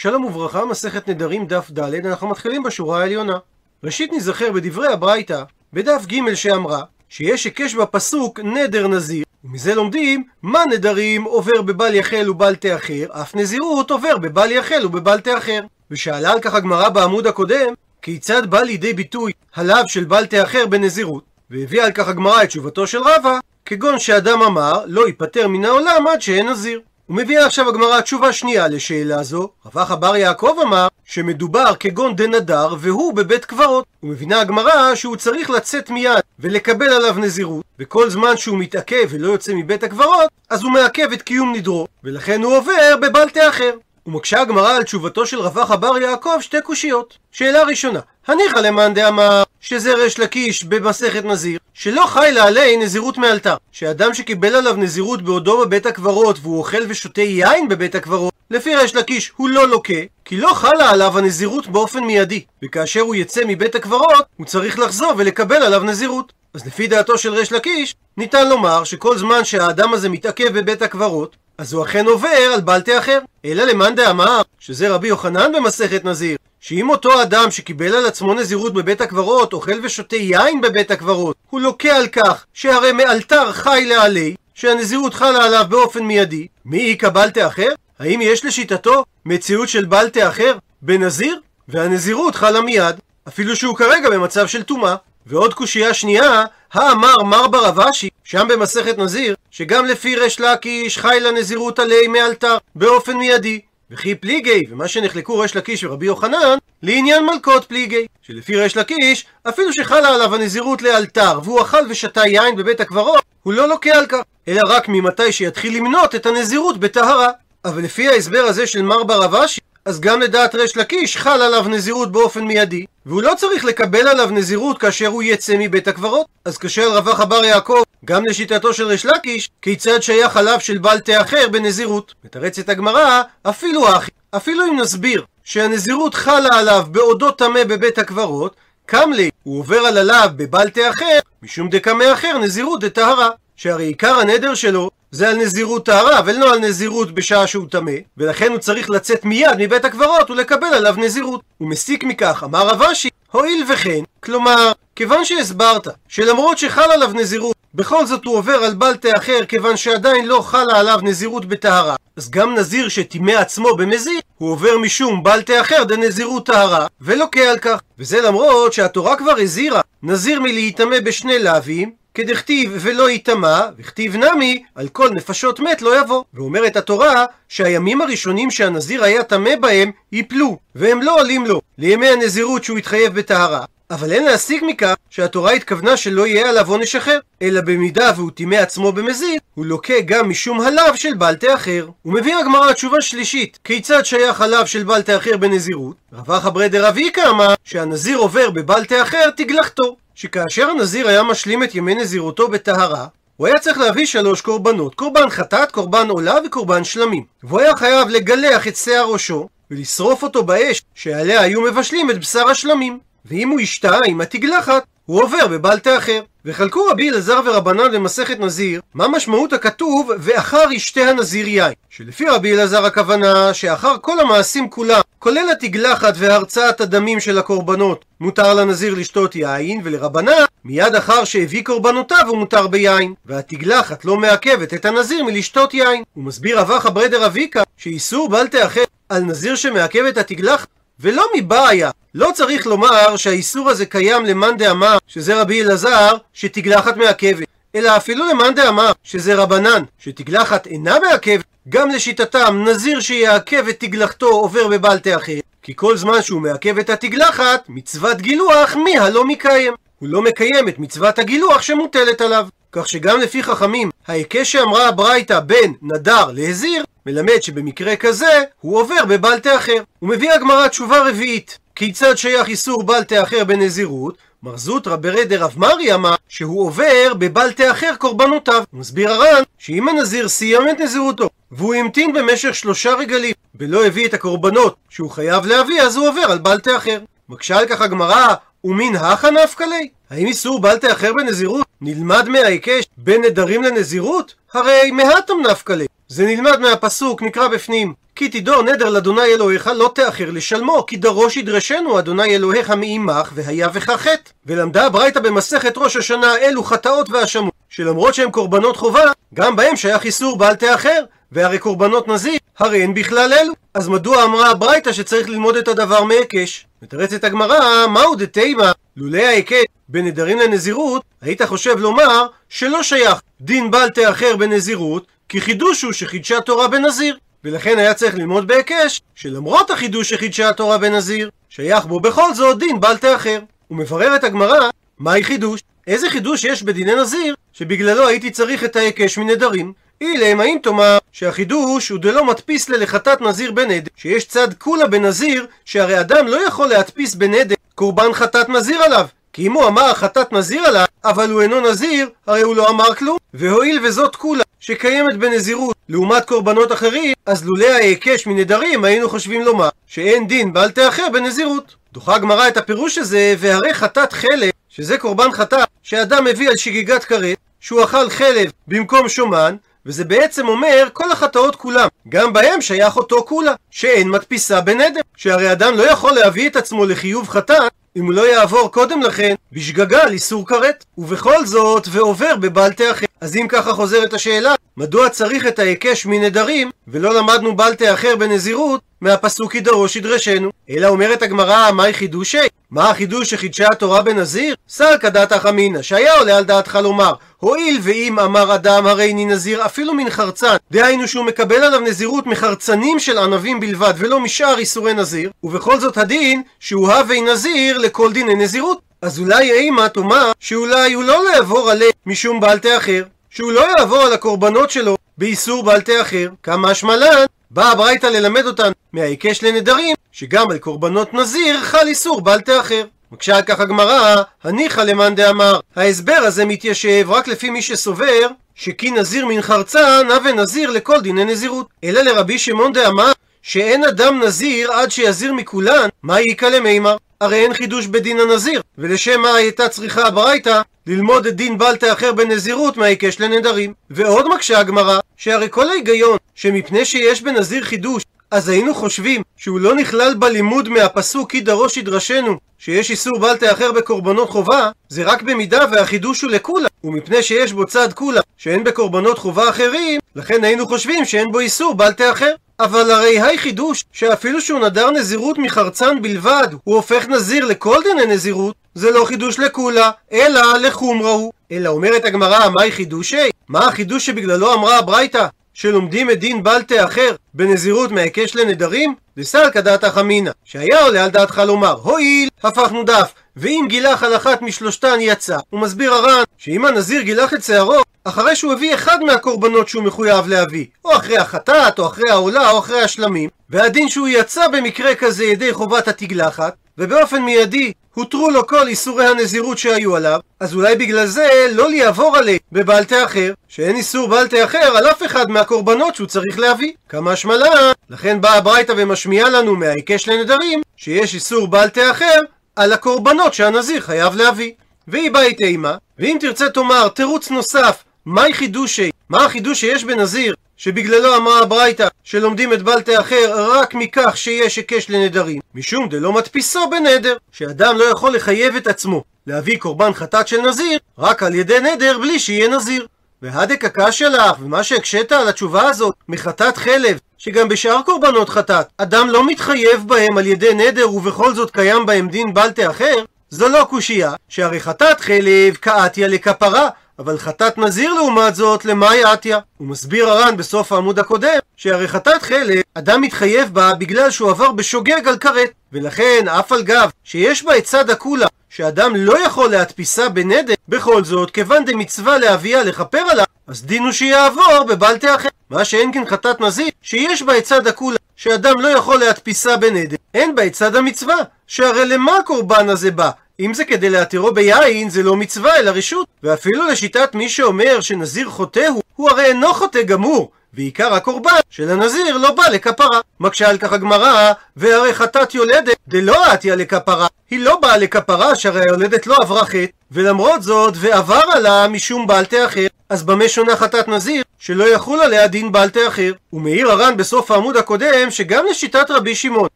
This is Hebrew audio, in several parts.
שלום וברכה, מסכת נדרים דף ד', אנחנו מתחילים בשורה העליונה. ראשית נזכר בדברי הברייתא, בדף ג' שאמרה, שיש היקש בפסוק נדר נזיר, ומזה לומדים מה נדרים עובר בבל יחל ובל תאחר, אף נזירות עובר בבל יחל ובבל תאחר. ושאלה על כך הגמרא בעמוד הקודם, כיצד בא לידי ביטוי הלאו של בל תאחר בנזירות, והביאה על כך הגמרא את תשובתו של רבא, כגון שאדם אמר לא ייפטר מן העולם עד שאין נזיר. ומביאה עכשיו הגמרא תשובה שנייה לשאלה זו. רבח בר יעקב אמר שמדובר כגון דנדר והוא בבית קברות. ומבינה הגמרא שהוא צריך לצאת מיד ולקבל עליו נזירות, וכל זמן שהוא מתעכב ולא יוצא מבית הקברות, אז הוא מעכב את קיום נדרו, ולכן הוא עובר בבל תאחר. ומקשה הגמרא על תשובתו של רווח אבר יעקב שתי קושיות. שאלה ראשונה, הניחא למאן דאמר שזה ריש לקיש במסכת נזיר, שלא חי לעלי נזירות מאלתר. שאדם שקיבל עליו נזירות בעודו בבית הקברות והוא אוכל ושותה יין בבית הקברות, לפי ריש לקיש הוא לא לוקה, כי לא חלה עליו הנזירות באופן מיידי, וכאשר הוא יצא מבית הקברות, הוא צריך לחזור ולקבל עליו נזירות. אז לפי דעתו של ריש לקיש, ניתן לומר שכל זמן שהאדם הזה מתעכב בבית הקברות, אז הוא אכן עובר על בל תאחר. אלא למאן דאמר, שזה רבי יוחנן במסכת נזיר, שאם אותו אדם שקיבל על עצמו נזירות בבית הקברות, אוכל ושותה יין בבית הקברות, הוא לוקה על כך שהרי מאלתר חי לעלי, שהנזירות חלה עליו באופן מיידי, מי איכא בל תאחר? האם יש לשיטתו מציאות של בל תאחר בנזיר? והנזירות חלה מיד, אפילו שהוא כרגע במצב של טומאה. ועוד קושייה שנייה, האמר מר ברב אשי, שם במסכת נזיר, שגם לפי ריש לקיש חי לנזירות עלי מאלתר, באופן מיידי. וכי פליגי, ומה שנחלקו ריש לקיש ורבי יוחנן, לעניין מלכות פליגי, שלפי ריש לקיש, אפילו שחלה עליו הנזירות לאלתר, והוא אכל ושתה יין בבית הקברות, הוא לא לוקה על כך, אלא רק ממתי שיתחיל למנות את הנזירות בטהרה. אבל לפי ההסבר הזה של מר ברב אשי, אז גם לדעת ריש לקיש חל עליו נזירות באופן מיידי, והוא לא צריך לקבל עליו נזירות כאשר הוא יצא מבית הקברות. אז על רווח אבר יעקב, גם לשיטתו של ריש לקיש, כיצד שייך עליו של בל תאחר בנזירות. מתרצת הגמרא, אפילו אחי, אפילו אם נסביר שהנזירות חלה עליו בעודו טמא בבית הקברות, קמלי, הוא עובר על עליו בבל תאחר, משום דקמא אחר נזירות דטהרה. שהרי עיקר הנדר שלו זה על נזירות טהרה, ולא על נזירות בשעה שהוא טמא, ולכן הוא צריך לצאת מיד מבית הקברות ולקבל עליו נזירות. הוא מסיק מכך, אמר רב אשי, הואיל וכן, כלומר, כיוון שהסברת שלמרות שחל עליו נזירות, בכל זאת הוא עובר על בל תאחר כיוון שעדיין לא חלה עליו נזירות בטהרה, אז גם נזיר שטימא עצמו במזיד, הוא עובר משום בל תאחר דנזירות טהרה, ולוקה על כך. וזה למרות שהתורה כבר הזהירה נזיר מלהיטמא בשני לאווים, כדכתיב ולא ייטמע, וכתיב נמי, על כל נפשות מת לא יבוא. ואומרת התורה שהימים הראשונים שהנזיר היה טמא בהם ייפלו, והם לא עולים לו, לימי הנזירות שהוא התחייב בטהרה. אבל אין להסיק מכך שהתורה התכוונה שלא יהיה עליו עונש אחר, אלא במידה והוא טימא עצמו במזיד, הוא לוקה גם משום הלאו של בל תאחר. הוא מביא הגמרא תשובה שלישית, כיצד שייך הלאו של בל תאחר בנזירות? רבח דרב איכא אמר שהנזיר עובר בבל תאחר תגלחתו. שכאשר הנזיר היה משלים את ימי נזירותו בטהרה, הוא היה צריך להביא שלוש קורבנות, קורבן חטאת, קורבן עולה וקורבן שלמים. והוא היה חייב לגלח את שיער ראשו, ולשרוף אותו באש, שעליה היו מבשלים את בשר השלמים. ואם הוא ישתה עם התגלחת, הוא עובר בבל תאחר. וחלקו רבי אלעזר ורבנן במסכת נזיר, מה משמעות הכתוב ואחר ישתה הנזיר יין. שלפי רבי אלעזר הכוונה שאחר כל המעשים כולם, כולל התגלחת והרצאת הדמים של הקורבנות, מותר לנזיר לשתות יין, ולרבנן, מיד אחר שהביא קורבנותיו הוא מותר ביין. והתגלחת לא מעכבת את הנזיר מלשתות יין. הוא מסביר רבח הברדר אביקה שאיסור בל תאחר על נזיר שמעכב את התגלחת ולא מבעיה. לא צריך לומר שהאיסור הזה קיים למאן דאמר, שזה רבי אלעזר, שתגלחת מעכבת. אלא אפילו למאן דאמר, שזה רבנן, שתגלחת אינה מעכבת, גם לשיטתם נזיר שיעכב את תגלחתו עובר בבל תאחר. כי כל זמן שהוא מעכב את התגלחת, מצוות גילוח מי הלא מקיים. הוא לא מקיים את מצוות הגילוח שמוטלת עליו. כך שגם לפי חכמים, ההיקש שאמרה הברייתא בין נדר להזיר, מלמד שבמקרה כזה הוא עובר בבל תאחר. הוא מביא הגמרא תשובה רביעית. כיצד שייך איסור בל תאחר בנזירות? מר זוטרא ברד דרב מרי אמר שהוא עובר בבל תאחר קורבנותיו. מסביר הר"ן שאם הנזיר סיים את נזירותו והוא המתין במשך שלושה רגלים ולא הביא את הקורבנות שהוא חייב להביא אז הוא עובר על בל תאחר. מקשה על כך הגמרא ומין הכא נפקא ליה? האם איסור בל תאחר בנזירות נלמד מההיקש בין נדרים לנזירות? הרי מהתם נפקא ליה. זה נלמד מהפסוק, נקרא בפנים. כי תדור נדר לאדוני אלוהיך לא תאחר לשלמו, כי דרוש ידרשנו אדוני אלוהיך מעמך, והיה בך חטא. ולמדה הברייתא במסכת ראש השנה אלו חטאות והאשמות, שלמרות שהם קורבנות חובה, גם בהם שייך איסור בל תאחר, והרי קורבנות נזיר, הרי אין בכלל אלו. אז מדוע אמרה הברייתא שצריך ללמוד את הדבר מהיקש? מתרצת הגמרא, מהו דתימה? לולא ההיקש בנדרים לנזירות, היית חושב לומר שלא שייך דין בל תאחר בנזירות, כי חידוש הוא שחידשה תורה בנזיר. ולכן היה צריך ללמוד בהיקש, שלמרות החידוש שחידשה התורה בנזיר, שייך בו בכל זאת דין בל תאחר. ומבררת הגמרא, מהי חידוש? איזה חידוש יש בדיני נזיר, שבגללו הייתי צריך את ההיקש מנדרים? אילם, האם תאמר שהחידוש הוא דלא מדפיס ללחטאת נזיר בנדר, שיש צד כולה בנזיר, שהרי אדם לא יכול להדפיס בנדר קורבן חטאת נזיר עליו, כי אם הוא אמר חטאת נזיר עליו, אבל הוא אינו נזיר, הרי הוא לא אמר כלום. והואיל וזאת כולה שקיימת בנזירות לעומת קורבנות אחרים, אז לולא ההיקש מנדרים היינו חושבים לומר שאין דין בל תאחר בנזירות. דוחה הגמרא את הפירוש הזה, והרי חטאת חלב, שזה קורבן חטאת, שאדם מביא על שגיגת כרת, שהוא אכל חלב במקום שומן, וזה בעצם אומר כל החטאות כולם, גם בהם שייך אותו כולה, שאין מדפיסה בנדר, שהרי אדם לא יכול להביא את עצמו לחיוב חטאת אם הוא לא יעבור קודם לכן בשגגה על איסור כרת, ובכל זאת ועובר בבל תאחר. אז אם ככה חוזרת השאלה, מדוע צריך את ההיקש מנדרים, ולא למדנו בל תאחר בנזירות, מהפסוק ידרוש ידרשנו? אלא אומרת הגמרא, מהי חידושי? מה החידוש שחידשה התורה בנזיר? סלקא דתך אמינא, שהיה עולה על דעתך לומר, הואיל ואם אמר אדם הרי אני נזיר אפילו מן חרצן, דהיינו שהוא מקבל עליו נזירות מחרצנים של ענבים בלבד ולא משאר איסורי נזיר, ובכל זאת הדין שהוא הווי נזיר לכל דיני נזירות. אז אולי אימה תאמר שאולי הוא לא יעבור עליה משום בעל תאחר, שהוא לא יעבור על הקורבנות שלו באיסור בעל תאחר, כמה השמלן באה הברייתא ללמד אותנו מההיקש לנדרים, שגם על קורבנות נזיר חל איסור בל תאחר. מקשה על כך הגמרא, הניחא למאן דאמר. ההסבר הזה מתיישב רק לפי מי שסובר שכי נזיר מן חרצן, הווה נזיר לכל דיני נזירות. אלא לרבי שמעון דאמר שאין אדם נזיר עד שיזיר מכולן, מה יקא למימר? הרי אין חידוש בדין הנזיר, ולשם מה הייתה צריכה הברייתא ללמוד את דין בל תאחר בנזירות מההיקש לנדרים. ועוד מקשה הגמרא, שהרי כל ההיגיון שמפני שיש בנזיר חידוש, אז היינו חושבים שהוא לא נכלל בלימוד מהפסוק כי דרוש ידרשנו, שיש איסור בל תאחר בקורבנות חובה, זה רק במידה והחידוש הוא לכולה, ומפני שיש בו צד כולה שאין בקורבנות חובה אחרים, לכן היינו חושבים שאין בו איסור בל תאחר. אבל הרי היי חידוש, שאפילו שהוא נדר נזירות מחרצן בלבד, הוא הופך נזיר לכל דיני נזירות, זה לא חידוש לכולה, אלא לחומרה הוא. אלא אומרת הגמרא, מהי חידושי? מה החידוש שבגללו אמרה הברייתא? שלומדים את דין בל תאחר בנזירות מהיקש לנדרים? לסלקא דעתך אמינא, שהיה עולה על דעתך לומר, הואיל, הפכנו דף, ואם גילח על אחת משלושתן יצא. הוא מסביר הר"ן, שאם הנזיר גילח את שערו, אחרי שהוא הביא אחד מהקורבנות שהוא מחויב להביא, או אחרי החטאת, או אחרי העולה, או אחרי השלמים, והדין שהוא יצא במקרה כזה ידי חובת התגלחת, ובאופן מיידי הותרו לו כל איסורי הנזירות שהיו עליו, אז אולי בגלל זה לא ליעבור עליה בבעל תאחר, שאין איסור בעל תאחר על אף אחד מהקורבנות שהוא צריך להביא. כמה השמלה, לכן באה הברייתא ומשמיעה לנו מההיקש לנדרים, שיש איסור בעל תאחר על הקורבנות שהנזיר חייב להביא. והיא באה אימה, ואם תרצה תאמר תירוץ נוסף, מהי חידושי? מה החידוש שיש בנזיר שבגללו אמרה הברייתא שלומדים את בל תאחר רק מכך שיש היקש לנדרים משום דלא מדפיסו בנדר שאדם לא יכול לחייב את עצמו להביא קורבן חטאת של נזיר רק על ידי נדר בלי שיהיה נזיר. והדק הקש שלך ומה שהקשית על התשובה הזאת מחטאת חלב שגם בשאר קורבנות חטאת אדם לא מתחייב בהם על ידי נדר ובכל זאת קיים בהם דין בל תאחר זו לא קושייה שהרי חטאת חלב כאתיה לכפרה אבל חטאת נזיר לעומת זאת למאי עטיה. הוא מסביר הר"ן בסוף העמוד הקודם, שהרי חטאת חלק, אדם מתחייב בה בגלל שהוא עבר בשוגג על כרת. ולכן, אף על גב שיש בה את צד הכולה, שאדם לא יכול להדפיסה בנדר, בכל זאת, כיוון דמצווה להביאה לכפר עליו, אז דין הוא שיעבור בבל תאחר. מה שאין כן חטאת נזיר, שיש בה את צד הכולה, שאדם לא יכול להדפיסה בנדר, אין בה את צד המצווה, שהרי למה הקורבן הזה בא? אם זה כדי להתירו ביין, זה לא מצווה אלא רשות. ואפילו לשיטת מי שאומר שנזיר חוטא הוא, הוא הרי אינו חוטא גמור. ועיקר הקורבן של הנזיר לא בא לכפרה. מקשה על כך הגמרא, והרי חטאת יולדת דלא עטיה לכפרה. היא לא באה לכפרה, שהרי היולדת לא עברה חטא, ולמרות זאת, ועבר עלה משום בעל תאחר. אז במה שונה חטאת נזיר שלא יחול עליה דין בלטה אחר. ומעיר הר"ן בסוף העמוד הקודם שגם לשיטת רבי שמעון,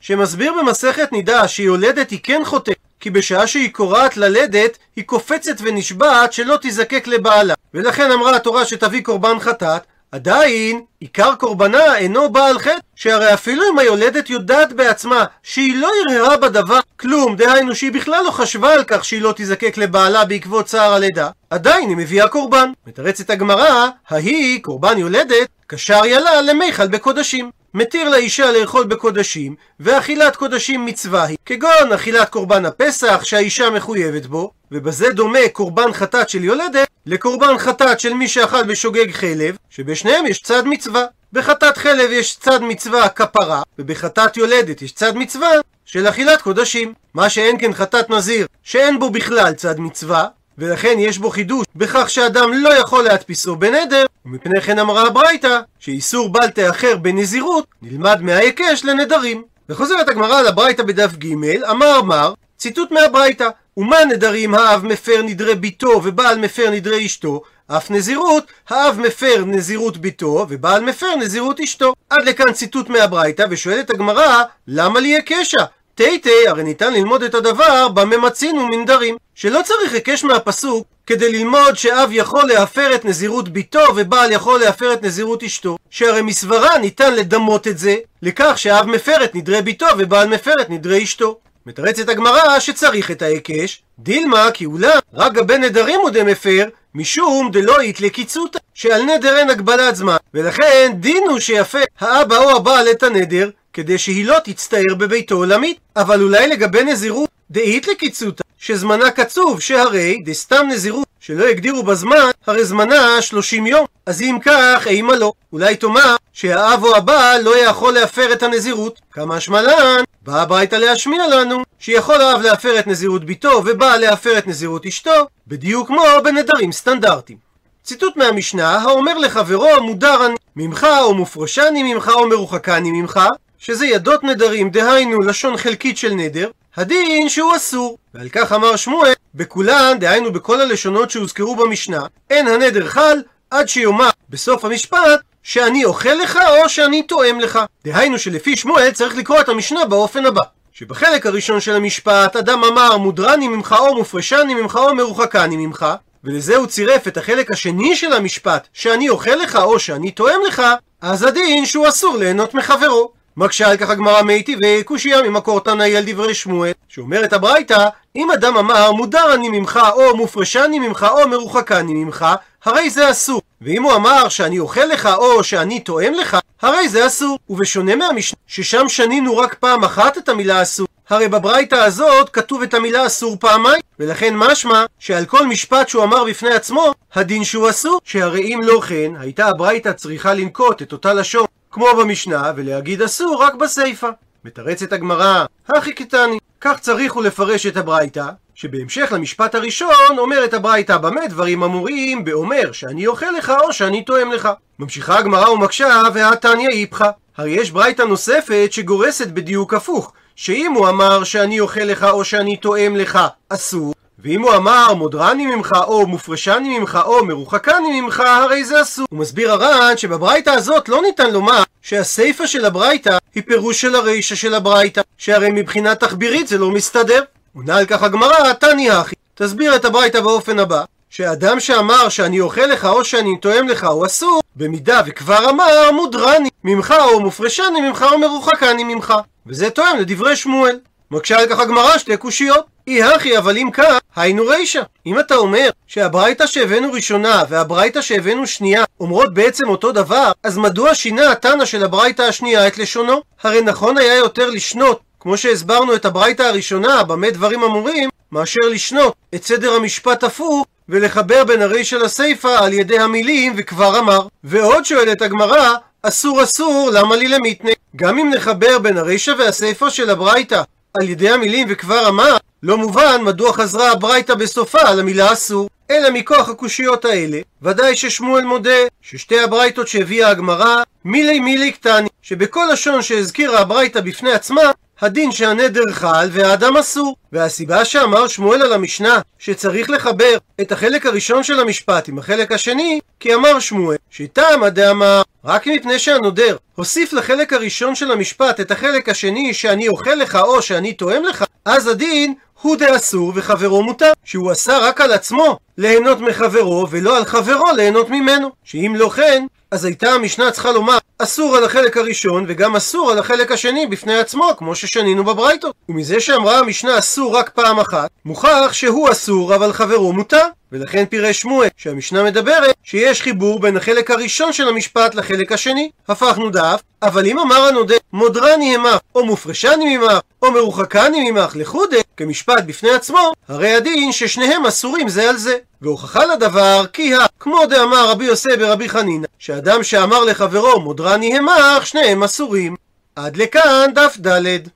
שמסביר במסכת נידה שיולדת היא כן חוטאת, כי בשעה שהיא קורעת ללדת, היא קופצת ונשבעת שלא תזקק לבעלה. ולכן אמרה התורה שתביא קורבן חטאת, עדיין, עיקר קורבנה אינו בעל חטא, שהרי אפילו אם היולדת יודעת בעצמה שהיא לא הרהרה בדבר כלום, דהיינו שהיא בכלל לא חשבה על כך שהיא לא תזקק לבעלה בעקבות צער הלידה, עדיין היא מביאה קורבן. מתרצת הגמרא, ההיא, קורבן יולדת, קשר ילה למיכל בקודשים. מתיר לאישה לאכול בקודשים, ואכילת קודשים מצווה היא, כגון אכילת קורבן הפסח שהאישה מחויבת בו, ובזה דומה קורבן חטאת של יולדת לקורבן חטאת של מי שאכל בשוגג חלב, שבשניהם יש צד מצווה. בחטאת חלב יש צד מצווה כפרה, ובחטאת יולדת יש צד מצווה של אכילת קודשים. מה שאין כן חטאת נזיר, שאין בו בכלל צד מצווה, ולכן יש בו חידוש בכך שאדם לא יכול להדפיסו בנדר, ומפני כן אמרה הברייתא שאיסור בל תאחר בנזירות נלמד מההיקש לנדרים. וחוזרת הגמרא לברייתא בדף ג' אמר מר ציטוט מהברייתא ומה נדרים האב מפר נדרי ביתו ובעל מפר נדרי אשתו אף נזירות, האב מפר נזירות ביתו, ובעל מפר נזירות אשתו. עד לכאן ציטוט מהברייתא, ושואלת הגמרא, למה לי הקשה? תיתי, הרי ניתן ללמוד את הדבר בממצין ומנדרים. שלא צריך היקש מהפסוק כדי ללמוד שאב יכול להפר את נזירות ביתו ובעל יכול להפר את נזירות אשתו. שהרי מסברה ניתן לדמות את זה לכך שאב מפר את נדרי ביתו ובעל מפר את נדרי אשתו. מתרצת הגמרא שצריך את ההיקש, דילמה כי אולם רק גבי נדרים הוא דמפר, משום דלא יתלה קיצותא, שעל נדר אין הגבלת זמן, ולכן דין הוא שיפה האבא או הבעל את הנדר, כדי שהיא לא תצטער בביתו עולמית. אבל אולי לגבי נזירות דאית לקיצותא, שזמנה קצוב, שהרי דסתם נזירות שלא הגדירו בזמן, הרי זמנה 30 יום. אז אם כך, אימה לא. אולי תאמר שהאב או הבעל לא יכול להפר את הנזירות. כמה שמלן, בא הביתה להשמיע לנו שיכול האב להפר את נזירות ביתו ובעל להפר את נזירות אשתו, בדיוק כמו בנדרים סטנדרטיים. ציטוט מהמשנה האומר לחברו מודר אני ממך או מופרשני ממך או מרוחקני ממך שזה ידות נדרים דהיינו לשון חלקית של נדר הדין שהוא אסור. ועל כך אמר שמואל, בכולן, דהיינו בכל הלשונות שהוזכרו במשנה, אין הנדר חל עד שיאמר בסוף המשפט שאני אוכל לך או שאני תואם לך. דהיינו שלפי שמואל צריך לקרוא את המשנה באופן הבא. שבחלק הראשון של המשפט אדם אמר מודרני ממך או מופרשני ממך או מרוחקני ממך ולזה הוא צירף את החלק השני של המשפט שאני אוכל לך או שאני תואם לך אז הדין שהוא אסור ליהנות מחברו מקשה על כך הגמרא מאיתי וקושייה ממקור תנאי על דברי שמואל שאומרת הברייתא אם אדם אמר מודר אני ממך או מופרשני ממך או מרוחקני ממך הרי זה אסור. ואם הוא אמר שאני אוכל לך או שאני תואם לך הרי זה אסור. ובשונה מהמשנה ששם שנינו רק פעם אחת את המילה אסור הרי בברייתא הזאת כתוב את המילה אסור פעמיים. ולכן משמע שעל כל משפט שהוא אמר בפני עצמו הדין שהוא אסור. שהרי אם לא כן הייתה הברייתא צריכה לנקוט את אותה לשון כמו במשנה, ולהגיד אסור רק בסיפא. מתרצת הגמרא, הכי קטני. כך צריך הוא לפרש את הברייתא, שבהמשך למשפט הראשון אומרת הברייתא במה דברים אמורים באומר שאני אוכל לך או שאני תואם לך. ממשיכה הגמרא ומקשה והתניא איפכא. הרי יש ברייתא נוספת שגורסת בדיוק הפוך, שאם הוא אמר שאני אוכל לך או שאני תואם לך אסור, ואם הוא אמר מודרני ממך או מופרשני ממך או מרוחקני ממך הרי זה אסור. הוא מסביר הר"ן שבברייתא הזאת לא ניתן לומר שהסיפא של הברייתא היא פירוש של הרישא של הברייתא שהרי מבחינה תחבירית זה לא מסתדר. עונה על כך הגמרא תני הכי תסביר את הברייתא באופן הבא שאדם שאמר שאני אוכל לך או שאני תואם לך הוא אסור במידה וכבר אמר מודרני ממך או מופרשני ממך או מרוחקני ממך וזה תואם לדברי שמואל מקשה על כך הגמרא שתי קושיות. אי הכי אבל אם כך, היינו רישא. אם אתה אומר שהברייתא שהבאנו ראשונה והברייתא שהבאנו שנייה אומרות בעצם אותו דבר, אז מדוע שינה התנא של הברייתא השנייה את לשונו? הרי נכון היה יותר לשנות, כמו שהסברנו את הברייתא הראשונה, במה דברים אמורים, מאשר לשנות את סדר המשפט הפוך ולחבר בין הרישא לסיפא על ידי המילים וכבר אמר. ועוד שואלת הגמרא, אסור אסור, למה לי למיתנה? גם אם נחבר בין הרישא והסיפא של הברייתא על ידי המילים וכבר אמר, לא מובן מדוע חזרה הברייתא בסופה על המילה אסור. אלא מכוח הקושיות האלה, ודאי ששמואל מודה ששתי הברייתות שהביאה הגמרא, מילי מילי קטני, שבכל לשון שהזכירה הברייתא בפני עצמה, הדין שהנדר חל והאדם אסור. והסיבה שאמר שמואל על המשנה שצריך לחבר את החלק הראשון של המשפט עם החלק השני, כי אמר שמואל שטעמא דאמר רק מפני שהנודר הוסיף לחלק הראשון של המשפט את החלק השני שאני אוכל לך או שאני תואם לך, אז הדין הוא דאסור וחברו מותר, שהוא עשה רק על עצמו ליהנות מחברו ולא על חברו ליהנות ממנו, שאם לא כן, אז הייתה המשנה צריכה לומר אסור על החלק הראשון וגם אסור על החלק השני בפני עצמו, כמו ששנינו בברייתות. ומזה שאמרה המשנה אסור רק פעם אחת, מוכח שהוא אסור אבל חברו מותר. ולכן פירש שמואל שהמשנה מדברת שיש חיבור בין החלק הראשון של המשפט לחלק השני. הפכנו דף, אבל אם אמר הנודה מודרני עמך, או מופרשני ממך, או מרוחקני ממך לחודה, כמשפט בפני עצמו, הרי הדין ששניהם אסורים זה על זה. והוכחה לדבר כי ה... כמו דאמר רבי יוסי ברבי חנינא, שאדם שאמר לחברו מודרני המך, שניהם אסורים. עד לכאן דף ד'.